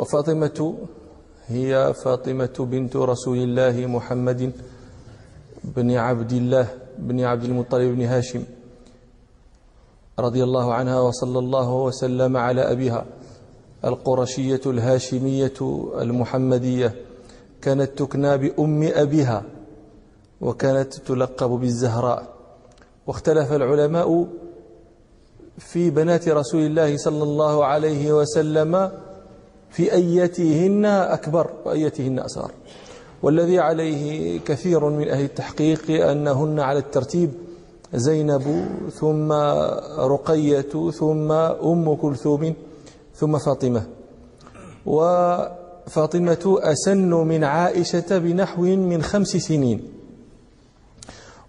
وفاطمة هي فاطمة بنت رسول الله محمد بن عبد الله بن عبد المطلب بن هاشم رضي الله عنها وصلى الله وسلم على أبيها القرشية الهاشمية المحمدية كانت تكنى بأم أبيها وكانت تلقب بالزهراء. واختلف العلماء في بنات رسول الله صلى الله عليه وسلم في أيتهن أكبر وأيتهن أصغر. والذي عليه كثير من أهل التحقيق أنهن على الترتيب زينب ثم رقية ثم أم كلثوم ثم فاطمة. وفاطمة أسن من عائشة بنحو من خمس سنين.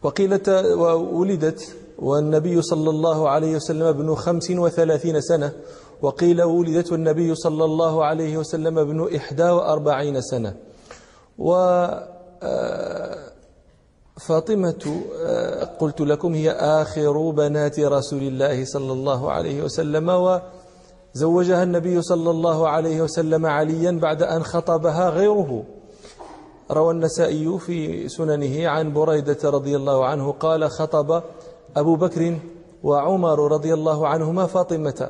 وقيلت وولدت والنبي صلى الله عليه وسلم ابن خمس وثلاثين سنة وقيل ولدت والنبي صلى الله عليه وسلم ابن إحدى وأربعين سنة. و آه، فاطمة آه، قلت لكم هي آخر بنات رسول الله صلى الله عليه وسلم وزوجها النبي صلى الله عليه وسلم عليا بعد أن خطبها غيره. روى النسائي في سننه عن بريدة رضي الله عنه قال خطب أبو بكر وعمر رضي الله عنهما فاطمة.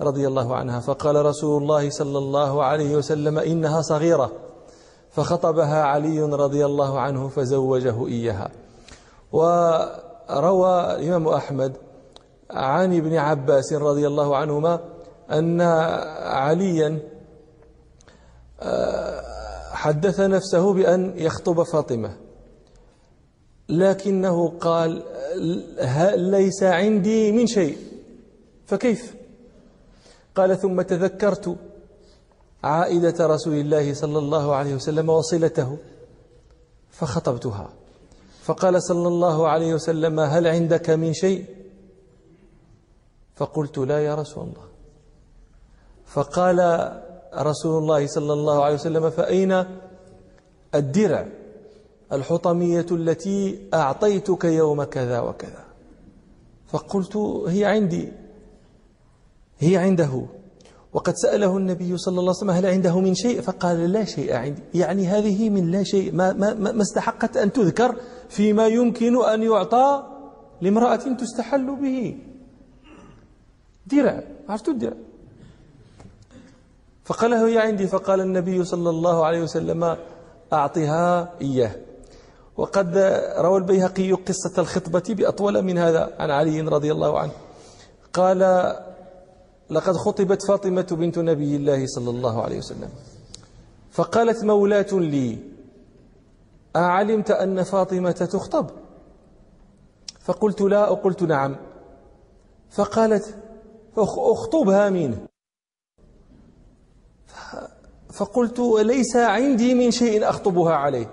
رضي الله عنها فقال رسول الله صلى الله عليه وسلم إنها صغيرة فخطبها علي رضي الله عنه فزوجه إياها. وروى الإمام أحمد عن ابن عباس رضي الله عنهما أن عليا آه، حدث نفسه بأن يخطب فاطمة لكنه قال ليس عندي من شيء. فكيف؟ قال ثم تذكرت عائدة رسول الله صلى الله عليه وسلم وصلته فخطبتها. فقال صلى الله عليه وسلم هل عندك من شيء؟ فقلت لا يا رسول الله. فقال رسول الله صلى الله عليه وسلم فأين الدرع الحطمية التي أعطيتك يوم كذا وكذا؟ فقلت هي عندي. هي عنده. وقد سأله النبي صلى الله عليه وسلم هل عنده من شيء؟ فقال لا شيء عندي. يعني هذه من لا شيء ما, ما, ما استحقت أن تذكر فيما يمكن أن يعطى لامرأة تستحل به. درع عرفت الدرع فقال له هي عندي. فقال النبي صلى الله عليه وسلم أعطها إياه. وقد روى البيهقي قصة الخطبة بأطول من هذا. عن علي رضي الله عنه. قال لقد خطبت فاطمة بنت نبي الله صلى الله عليه وسلم. فقالت مولاة لي أعلمت أن فاطمة تخطب؟ فقلت لا وقلت نعم. فقالت أخطبها منه. فقلت ليس عندي من شيء أخطبها عليه.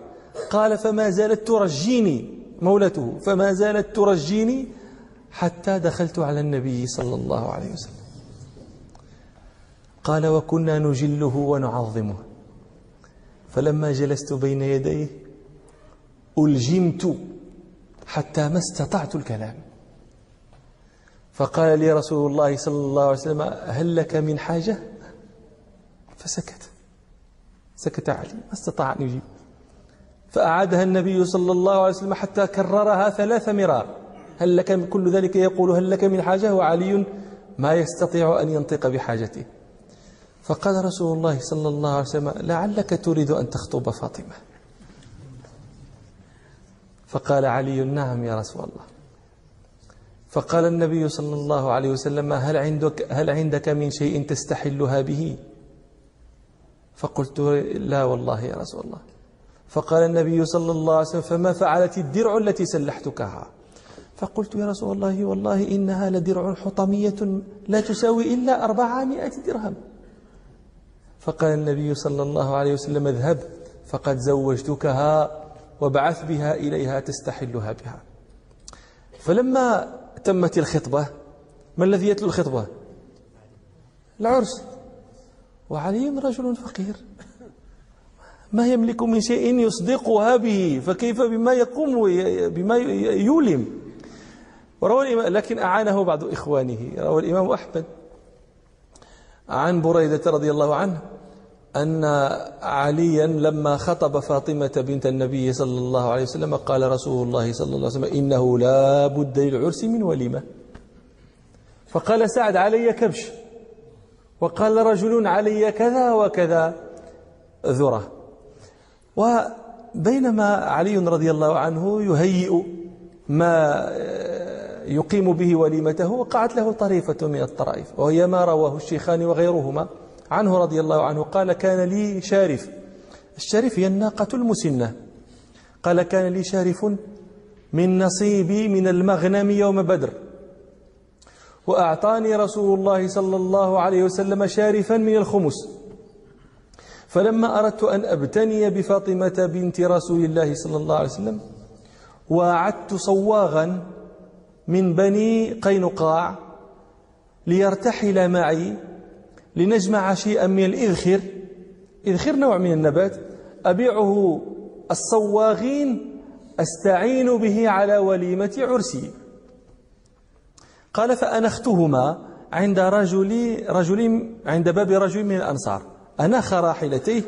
قال فما زالت ترجيني. مولته فما زالت ترجيني حتى دخلت على النبي صلى الله عليه وسلم. قال وكنا نجله ونعظمه. فلما جلست بين يديه ألجمت حتى ما استطعت الكلام. فقال لي رسول الله صلى الله عليه وسلم هل لك من حاجة؟ فسكت. سكت علي ما استطاع أن يجيب فأعادها النبي صلى الله عليه وسلم حتى كررها ثلاث مرار. هل لك كل ذلك يقول هل لك من حاجة؟ وعلي ما يستطيع أن ينطق بحاجته. فقال رسول الله صلى الله عليه وسلم لعلك تريد أن تخطب فاطمة. فقال علي نعم يا رسول الله. فقال النبي صلى الله عليه وسلم هل عندك هل عندك من شيء تستحلها به؟ فقلت لا والله يا رسول الله. فقال النبي صلى الله عليه وسلم فما فعلت الدرع التي سلحتكها؟ فقلت يا رسول الله والله إنها لدرع حطمية لا تساوي إلا أربعمائة درهم. فقال النبي صلى الله عليه وسلم اذهب فقد زوجتكها وبعث بها إليها تستحلها بها. فلما تمت الخطبة ما الذي يتلو الخطبة؟ العرس. وعلي رجل فقير. ما يملك من شيء يصدقها به فكيف بما يقوم بما يولم؟ وروى لكن أعانه بعض إخوانه روى الإمام أحمد. عن بريدة رضي الله عنه أن عليا لما خطب فاطمة بنت النبي صلى الله عليه وسلم قال رسول الله صلى الله عليه وسلم إنه لا بد للعرس من وليمة. فقال سعد علي كبش. وقال رجل علي كذا وكذا. ذرة. وبينما علي رضي الله عنه يهيئ ما يقيم به وليمته وقعت له طريفة من الطرائف وهي ما رواه الشيخان وغيرهما عنه رضي الله عنه قال كان لي شارف. الشارف هي الناقة المسنة. قال كان لي شارف من نصيبي من المغنم يوم بدر وأعطاني رسول الله صلى الله عليه وسلم شارفا من الخمس. فلما أردت أن أبتني بفاطمة بنت رسول الله صلى الله عليه وسلم وعدت صواغا من بني قينقاع ليرتحل معي لنجمع شيئا من الإذخر. إذخر نوع من النبات. أبيعه الصواغين أستعين به على وليمة عرسي. قال فأنختهما عند رجل رجل عند باب رجل من الأنصار. أنخ راحلتيه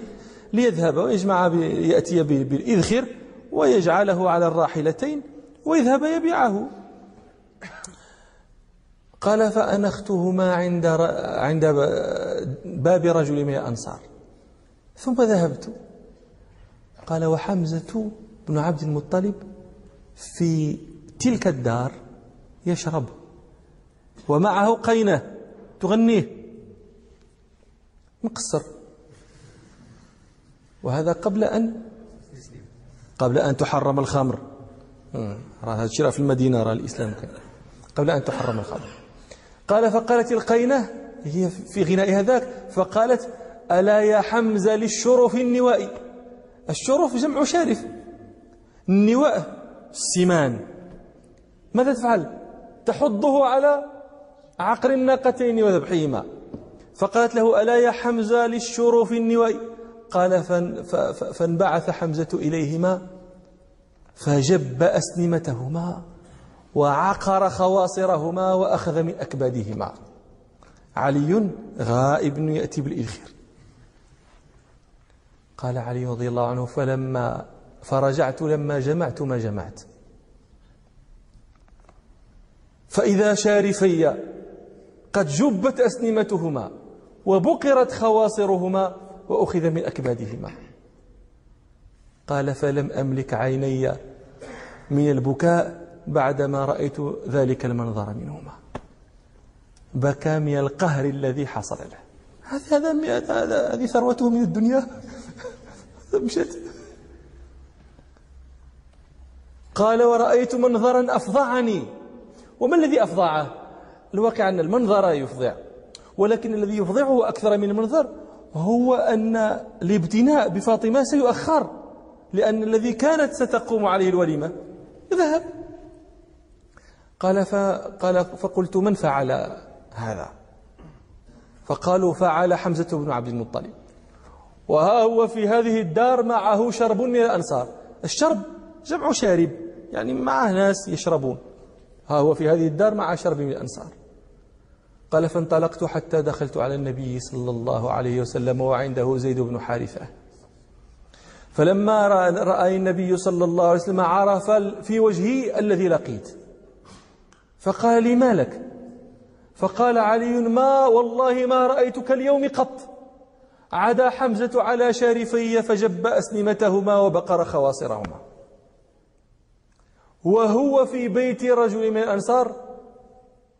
ليذهب ويجمع يأتي بالإذخر ويجعله على الراحلتين ويذهب يبيعه. قال فأنختهما عند عند باب رجل من الأنصار. ثم ذهبت. قال وحمزة بن عبد المطلب في تلك الدار يشرب. ومعه قينة تغنيه. مقصر. وهذا قبل أن قبل أن تحرم الخمر. هذا الشيء في المدينة راه الإسلام قبل أن تحرم الخمر. قال فقالت القينة هي في غناء هذاك فقالت ألا يا حمزة للشرف النوائي الشرف جمع شارف. النواء السمان ماذا تفعل؟ تحضه على عقر الناقتين وذبحهما. فقالت له ألا يا حمزة للشرف النوائي قال فانبعث حمزة إليهما فجب أسنمتهما وعقر خواصرهما وأخذ من أكبادهما. علي غائب يأتي بالإذخر قال علي رضي الله عنه فلما فرجعت لما جمعت ما جمعت. فإذا شارفي قد جبت أسنمتهما وبقرت خواصرهما وأخذ من أكبادهما. قال فلم أملك عيني من البكاء بعدما رأيت ذلك المنظر منهما. بكى من القهر الذي حصل له. هذا هذا هذه ثروته من الدنيا. مشت قال ورأيت منظرا أفظعني وما الذي أفظعه الواقع أن المنظر يفظع ولكن الذي يفظعه أكثر من المنظر هو أن الابتناء بفاطمة سيؤخر. لأن الذي كانت ستقوم عليه الوليمة ذهب. قال فقال فقلت من فعل هذا؟ فقالوا فعل حمزة بن عبد المطلب. وها هو في هذه الدار معه شرب من الأنصار. الشرب جمع شارب يعني معه ناس يشربون. ها هو في هذه الدار مع شرب من الأنصار. قال فانطلقت حتى دخلت على النبي صلى الله عليه وسلم وعنده زيد بن حارثة. فلما رأى النبي صلى الله عليه وسلم عرف في وجهي الذي لقيت. فقال لي ما لك؟ فقال علي ما والله ما رأيتك اليوم قط. عدا حمزة على شارفي فجب أسنمتهما وبقر خواصرهما. وهو في بيت رجل من الأنصار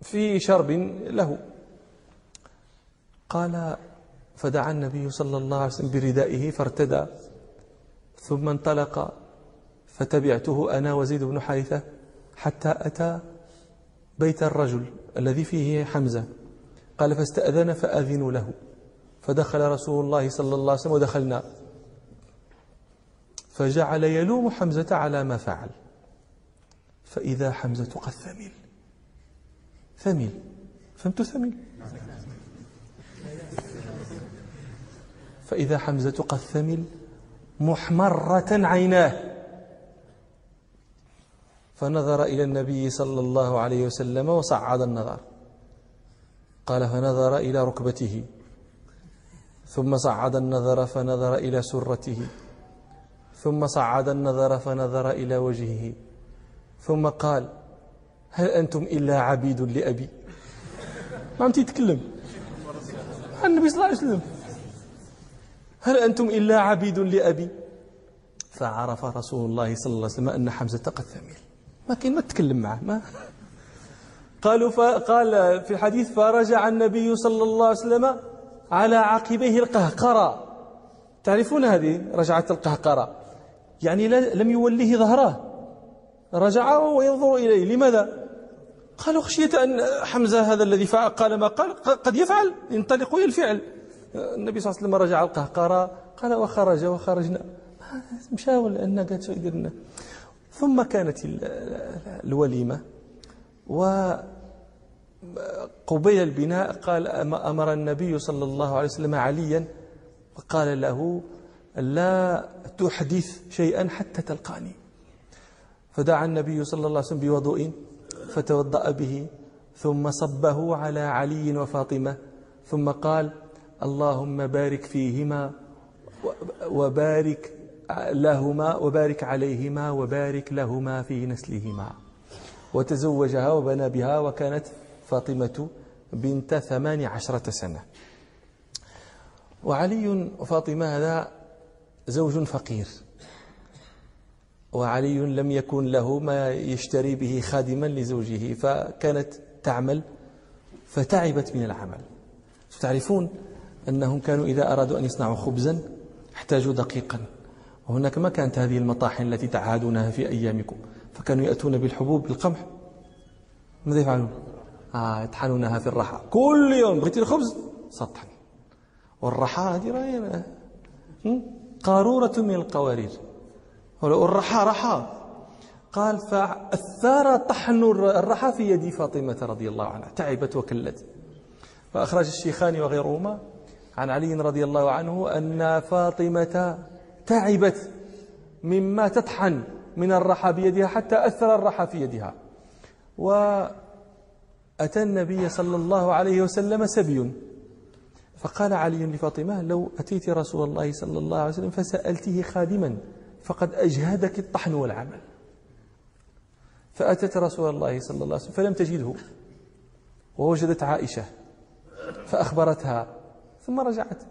في شرب له. قال فدعا النبي صلى الله عليه وسلم بردائه فارتدى. ثم انطلق. فتبعته أنا وزيد بن حارثة حتى أتى بيت الرجل الذي فيه حمزة. قال فاستأذن فأذنوا له. فدخل رسول الله صلى الله عليه وسلم ودخلنا. فجعل يلوم حمزة على ما فعل. فإذا حمزة قد ثمل. ثمل. فهمت ثمل؟ فإذا حمزة قد ثمل محمرة عيناه. فنظر إلى النبي صلى الله عليه وسلم وصعد النظر. قال فنظر إلى ركبته. ثم صعد النظر فنظر إلى سرته. ثم صعد النظر فنظر إلى وجهه. ثم قال هل أنتم إلا عبيد لأبي؟ ما عم تتكلم. النبي صلى الله عليه وسلم هل أنتم إلا عبيد لأبي؟ فعرف رسول الله صلى الله عليه وسلم أن حمزة قد ثمل. كان ما تكلم معه ما قالوا فقال في الحديث فرجع النبي صلى الله عليه وسلم على عقبيه القهقرة. تعرفون هذه رجعة القهقرة؟ يعني لم يوليه ظهره. رجع وينظر إليه. لماذا؟ قالوا خشية أن حمزة هذا الذي قال ما قال قد يفعل ينطلق إلى الفعل النبي صلى الله عليه وسلم رجع القهقرة قال وخرج وخرجنا. مشى ولا أن ثم كانت الوليمة وقبيل البناء قال أمر النبي صلى الله عليه وسلم عليا وقال له لا تحدث شيئا حتى تلقاني. فدعا النبي صلى الله عليه وسلم بوضوء فتوضأ به ثم صبه على علي وفاطمة ثم قال اللهم بارك فيهما وبارك لهما وبارك عليهما وبارك لهما في نسلهما. وتزوجها وبنى بها وكانت فاطمة بنت ثمان عشرة سنة. وعلي وفاطمة هذا زوج فقير. وعلي لم يكن له ما يشتري به خادما لزوجه فكانت تعمل فتعبت من العمل. تعرفون أنهم كانوا إذا أرادوا أن يصنعوا خبزا احتاجوا دقيقا. وهناك ما كانت هذه المطاحن التي تعهدونها في أيامكم. فكانوا يأتون بالحبوب بالقمح. ماذا يفعلون؟ آه يطحنونها في الرحى. كل يوم. بغيتي الخبز؟ سطحن. والرحى هذه راهي قارورة من القوارير. والرحى رحى. قال فأثار طحن الرحى في يد فاطمة رضي الله عنها. تعبت وكلت. فأخرج الشيخان وغيرهما عن علي رضي الله عنه أن فاطمة تعبت مما تطحن من الرحى بيدها حتى أثر الرحى في يدها. وأتى النبي صلى الله عليه وسلم سبي. فقال علي لفاطمة لو أتيت رسول الله صلى الله عليه وسلم فسألته خادما فقد أجهدك الطحن والعمل. فأتت رسول الله صلى الله عليه وسلم فلم تجده. ووجدت عائشة فأخبرتها ثم رجعت.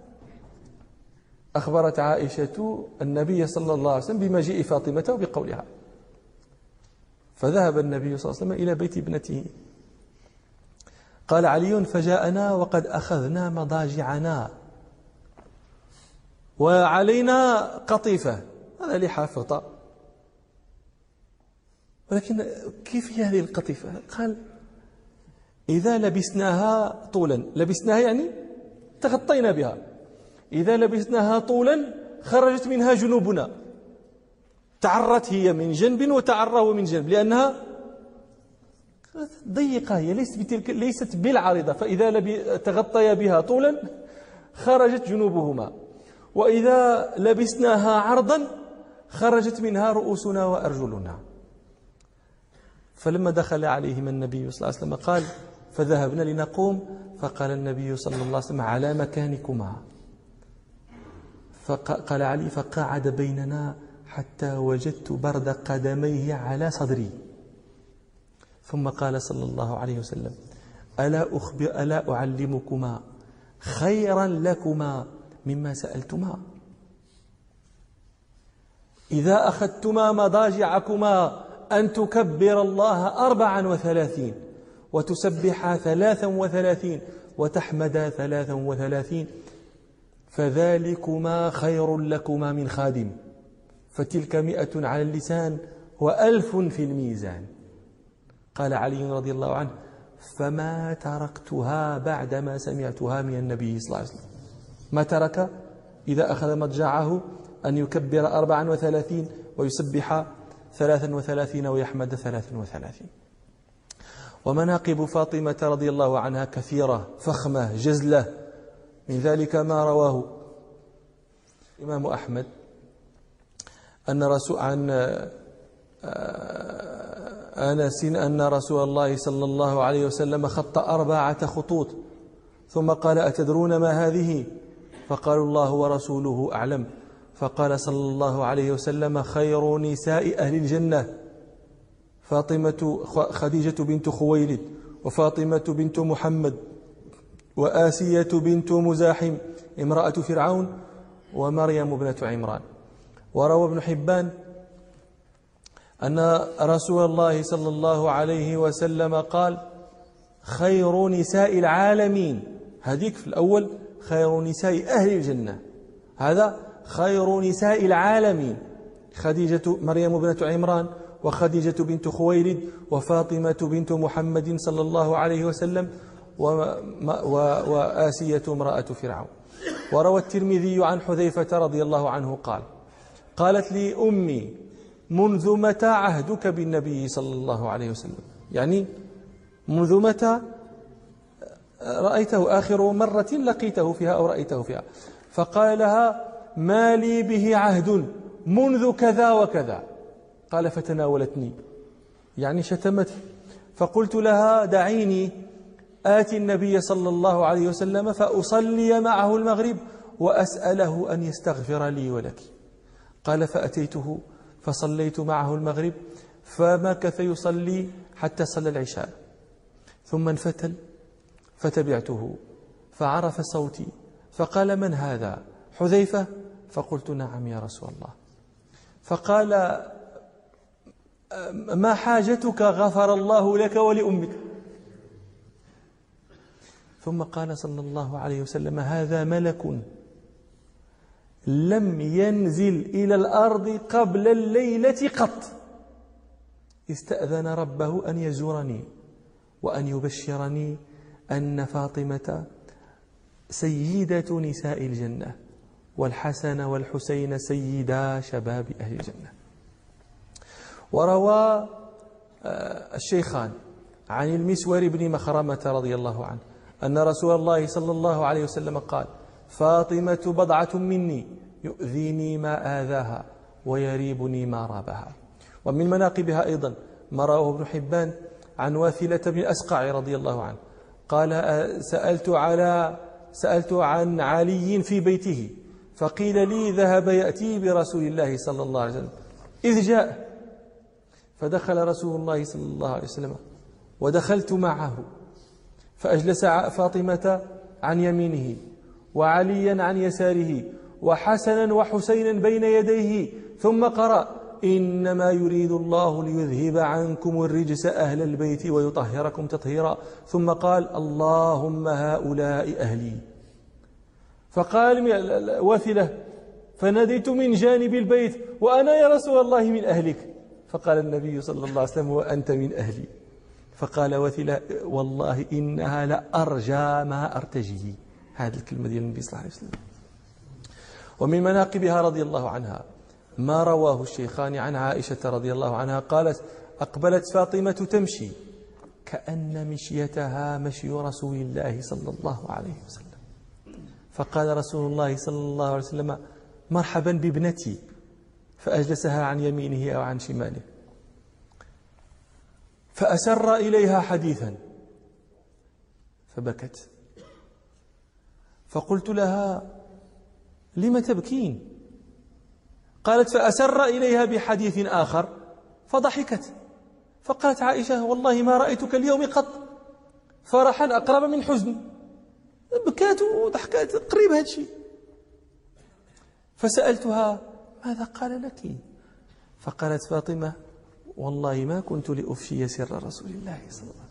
أخبرت عائشة النبي صلى الله عليه وسلم بمجيء فاطمة وبقولها. فذهب النبي صلى الله عليه وسلم إلى بيت ابنته. قال علي فجاءنا وقد أخذنا مضاجعنا. وعلينا قطيفة. هذا لحاف غطاء ولكن كيف هي هذه القطيفة؟ قال إذا لبسناها طولا. لبسناها يعني تغطينا بها. إذا لبسناها طولا خرجت منها جنوبنا. تعرت هي من جنب وتعره من جنب لأنها ضيقة هي ليست بتلك ليست بالعارضة. فإذا تغطي بها طولا خرجت جنوبهما. وإذا لبسناها عرضا خرجت منها رؤوسنا وأرجلنا. فلما دخل عليهم النبي صلى الله عليه وسلم قال فذهبنا لنقوم. فقال النبي صلى الله عليه وسلم على مكانكما. فقال علي فقعد بيننا حتى وجدت برد قدميه على صدري. ثم قال صلى الله عليه وسلم ألا, أخبر ألا أعلمكما خيرا لكما مما سألتما. إذا أخذتما مضاجعكما أن تكبر الله أربعا وثلاثين وتسبح ثلاثا وثلاثين وتحمد ثلاثا وثلاثين فذلكما خير لكما من خادم. فتلك مئة على اللسان وألف في الميزان. قال علي رضي الله عنه فما تركتها بعدما سمعتها من النبي صلى الله عليه وسلم. ما ترك؟ إذا أخذ مضجعه أن يكبر أربعا وثلاثين ويسبح ثلاثا وثلاثين ويحمد ثلاثا وثلاثين. ومناقب فاطمة رضي الله عنها كثيرة فخمة جزلة من ذلك ما رواه الإمام أحمد أن رسول عن آه، أنس أن رسول الله صلى الله عليه وسلم خط أربعة خطوط ثم قال أتدرون ما هذه؟ فقالوا الله ورسوله أعلم. فقال صلى الله عليه وسلم خير نساء أهل الجنة. فاطمة خديجة بنت خويلد وفاطمة بنت محمد وآسية بنت مزاحم امرأة فرعون ومريم ابنة عمران. وروى ابن حبان أن رسول الله صلى الله عليه وسلم قال خير نساء العالمين. هذيك في الأول خير نساء أهل الجنة. هذا خير نساء العالمين. خديجة مريم بنت عمران وخديجة بنت خويلد وفاطمة بنت محمد صلى الله عليه وسلم وآسية امرأة فرعون. وروى الترمذي عن حذيفة رضي الله عنه قال قالت لي أمي منذ متى عهدك بالنبي صلى الله عليه وسلم؟ يعني منذ متى؟ رأيته آخر مرة لقيته فيها أو رأيته فيها. فقال لها ما لي به عهد منذ كذا وكذا. قال فتناولتني. يعني شتمته فقلت لها دعيني. آتي النبي صلى الله عليه وسلم فأصلي معه المغرب وأسأله أن يستغفر لي ولك. قال فأتيته فصليت معه المغرب فمكث يصلي حتى صلى العشاء. ثم انفتل فتبعته فعرف صوتي فقال من هذا؟ حذيفة؟ فقلت نعم يا رسول الله. فقال ما حاجتك غفر الله لك ولأمك؟ ثم قال صلى الله عليه وسلم هذا ملك لم ينزل إلى الأرض قبل الليلة قط. استأذن ربه أن يزورني وأن يبشرني أن فاطمة سيدة نساء الجنة والحسن والحسين سيدا شباب أهل الجنة. وروى آه، الشيخان عن المسور بن مخرمة رضي الله عنه. أن رسول الله صلى الله عليه وسلم قال فاطمة بضعة مني يؤذيني ما آذاها ويريبني ما رابها. ومن مناقبها أيضا ما رواه ابن حبان عن واثلة بن أسقع رضي الله عنه قال سألت على سألت عن علي في بيته فقيل لي ذهب يأتي برسول الله صلى الله عليه وسلم. إذ جاء فدخل رسول الله صلى الله عليه وسلم ودخلت معه. فأجلس فاطمة عن يمينه وعليا عن يساره وحسنا وحسينا بين يديه ثم قرأ إنما يريد الله ليذهب عنكم الرجس أهل البيت ويطهركم تطهيرا. ثم قال اللهم هؤلاء أهلي. فقال وثلة فناديت من جانب البيت وأنا يا رسول الله من أهلك. فقال النبي صلى الله عليه وسلم وأنت من أهلي. فقال وثلة والله إنها لأرجى ما أرتجي هذه الكلمة ديال النبي صلى الله عليه وسلم. ومن مناقبها رضي الله عنها ما رواه الشيخان عن عائشة رضي الله عنها قالت أقبلت فاطمة تمشي كأن مشيتها مشي رسول الله صلى الله عليه وسلم. فقال رسول الله صلى الله عليه وسلم مرحبا بابنتي. فأجلسها عن يمينه أو عن شماله. فأسر إليها حديثا. فبكت. فقلت لها لم تبكين؟ قالت فأسر إليها بحديث آخر. فضحكت. فقالت عائشة والله ما رأيتك اليوم قط. فرحا أقرب من حزن. بكات وضحكات قريب هذا الشيء. فسألتها ماذا قال لك؟ فقالت فاطمة والله ما كنت لأفشي سر رسول الله صلى الله عليه وسلم.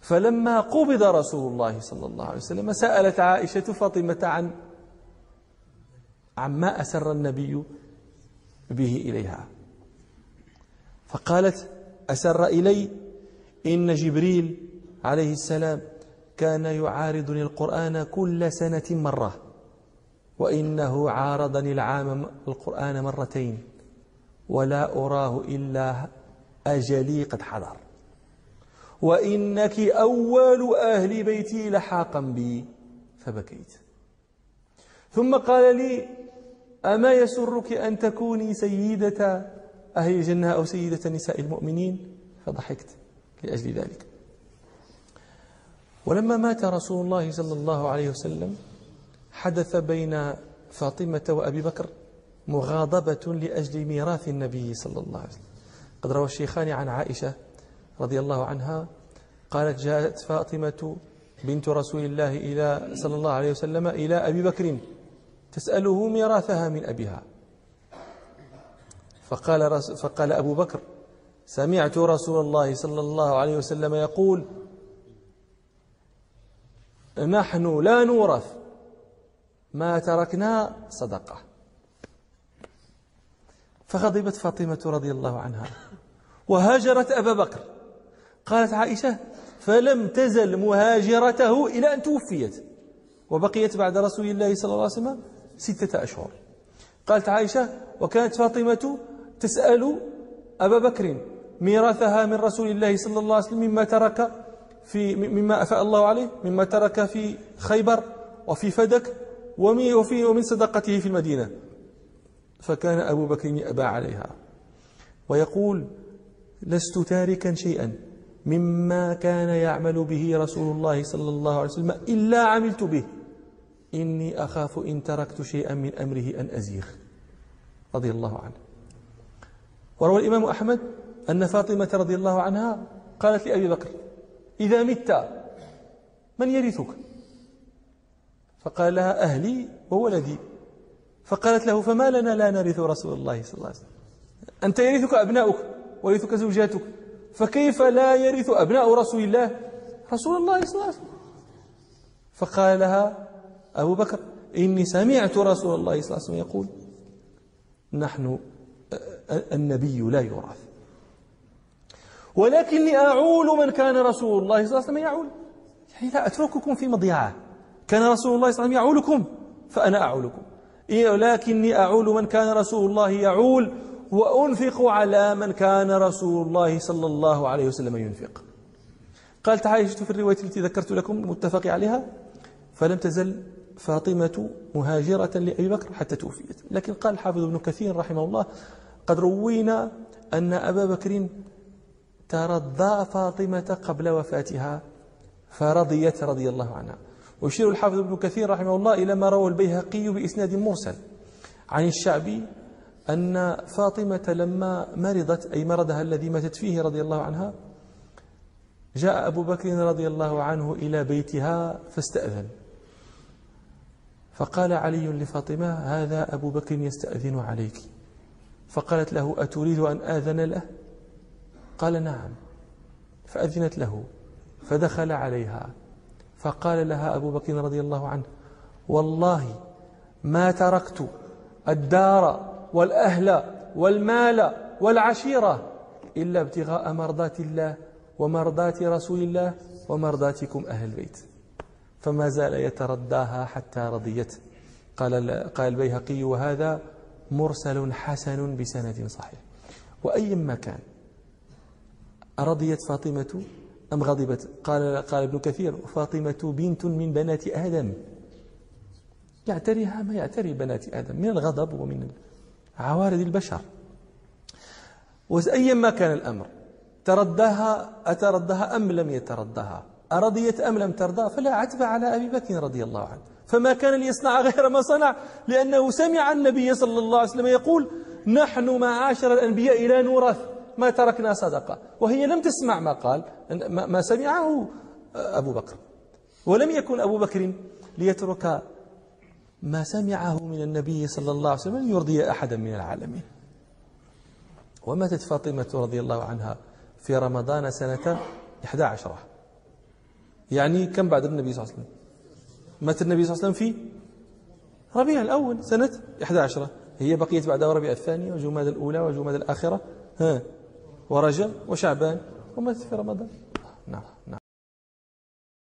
فلما قبض رسول الله صلى الله عليه وسلم سألت عائشة فاطمة عن عما أسر النبي به إليها. فقالت أسر إلي إن جبريل عليه السلام كان يعارضني القرآن كل سنة مرة وإنه عارضني العام القرآن مرتين. ولا أراه إلا أجلي قد حضر. وإنك أول أهل بيتي لحاقا بي فبكيت. ثم قال لي أما يسرك أن تكوني سيدة أهل الجنة أو سيدة نساء المؤمنين؟ فضحكت لأجل ذلك. ولما مات رسول الله صلى الله عليه وسلم حدث بين فاطمة وأبي بكر. مغاضبة لأجل ميراث النبي صلى الله عليه وسلم. قد روى الشيخان عن عائشة رضي الله عنها قالت جاءت فاطمة بنت رسول الله إلى صلى الله عليه وسلم إلى أبي بكر تسأله ميراثها من أبيها. فقال, فقال أبو بكر سمعت رسول الله صلى الله عليه وسلم يقول نحن لا نورث ما تركنا صدقة. فغضبت فاطمة رضي الله عنها. وهاجرت أبا بكر. قالت عائشة فلم تزل مهاجرته إلى أن توفيت. وبقيت بعد رسول الله صلى الله عليه وسلم ستة أشهر. قالت عائشة وكانت فاطمة تسأل أبا بكر ميراثها من رسول الله صلى الله عليه وسلم مما ترك في مما أفاء الله عليه مما ترك في خيبر وفي فدك وفي ومن صدقته في المدينة. فكان أبو بكر يأبى عليها. ويقول لست تاركا شيئا مما كان يعمل به رسول الله صلى الله عليه وسلم إلا عملت به. إني أخاف إن تركت شيئا من أمره أن أزيغ. رضي الله عنه. وروى الإمام أحمد أن فاطمة رضي الله عنها قالت لأبي بكر إذا مت من يرثك؟ فقال لها أهلي وولدي. فقالت له فما لنا لا نرث رسول الله صلى الله عليه وسلم. أنت يرثك أبناؤك ويرثك زوجاتك فكيف لا يرث أبناء رسول الله رسول الله صلى الله عليه وسلم؟ فقال لها أبو بكر إني سمعت رسول الله صلى الله عليه وسلم يقول نحن النبي لا يورث ولكني أعول من كان رسول الله صلى الله عليه وسلم يعول. يعني لا أترككم في مضيعة. كان رسول الله صلى الله عليه وسلم يعولكم فأنا أعولكم. ولكني أعول من كان رسول الله يعول وأنفق على من كان رسول الله صلى الله عليه وسلم ينفق. قالت عائشة في الرواية التي ذكرت لكم المتفق عليها؟ فلم تزل فاطمة مهاجرة لأبي بكر حتى توفيت. لكن قال الحافظ ابن كثير رحمه الله قد روينا أن أبا بكر ترضى فاطمة قبل وفاتها فرضيت رضي الله عنها. ويشير الحافظ ابن كثير رحمه الله إلى ما روى البيهقي بإسناد مرسل عن الشعبي أن فاطمة لما مرضت أي مرضها الذي ماتت فيه رضي الله عنها جاء أبو بكر رضي الله عنه إلى بيتها فاستأذن. فقال علي لفاطمة هذا أبو بكر يستأذن عليك. فقالت له أتريد أن آذن له؟ قال نعم. فأذنت له فدخل عليها. فقال لها أبو بكر رضي الله عنه والله ما تركت الدار والأهل والمال والعشيرة إلا ابتغاء مرضات الله ومرضات رسول الله ومرضاتكم أهل البيت. فما زال يترداها حتى رضيت. قال قال البيهقي وهذا مرسل حسن بسند صحيح. وأي ما كان رضيت فاطمة أم غضبت؟ قال قال ابن كثير فاطمة بنت من بنات آدم. يعتريها ما يعتري بنات آدم من الغضب ومن عوارض البشر. وأيا ما كان الأمر ترداها أتردها أم لم يتردها أرضيت أم لم ترضى؟ فلا عتب على أبي بكر رضي الله عنه. فما كان ليصنع غير ما صنع لأنه سمع النبي صلى الله عليه وسلم يقول نحن معاشر الأنبياء لا نورث. ما تركنا صدقة. وهي لم تسمع ما قال ما سمعه أبو بكر. ولم يكن أبو بكر ليترك ما سمعه من النبي صلى الله عليه وسلم يرضي أحدا من العالمين. وماتت فاطمة رضي الله عنها في رمضان سنة 11 يعني كم بعد النبي صلى الله عليه وسلم؟ مات النبي صلى الله عليه وسلم في ربيع الأول سنة 11 هي بقيت بعد ربيع الثاني وجماد الأولى وجماد الآخرة. ها. ورجب وشعبان وماتت في رمضان. نعم نعم.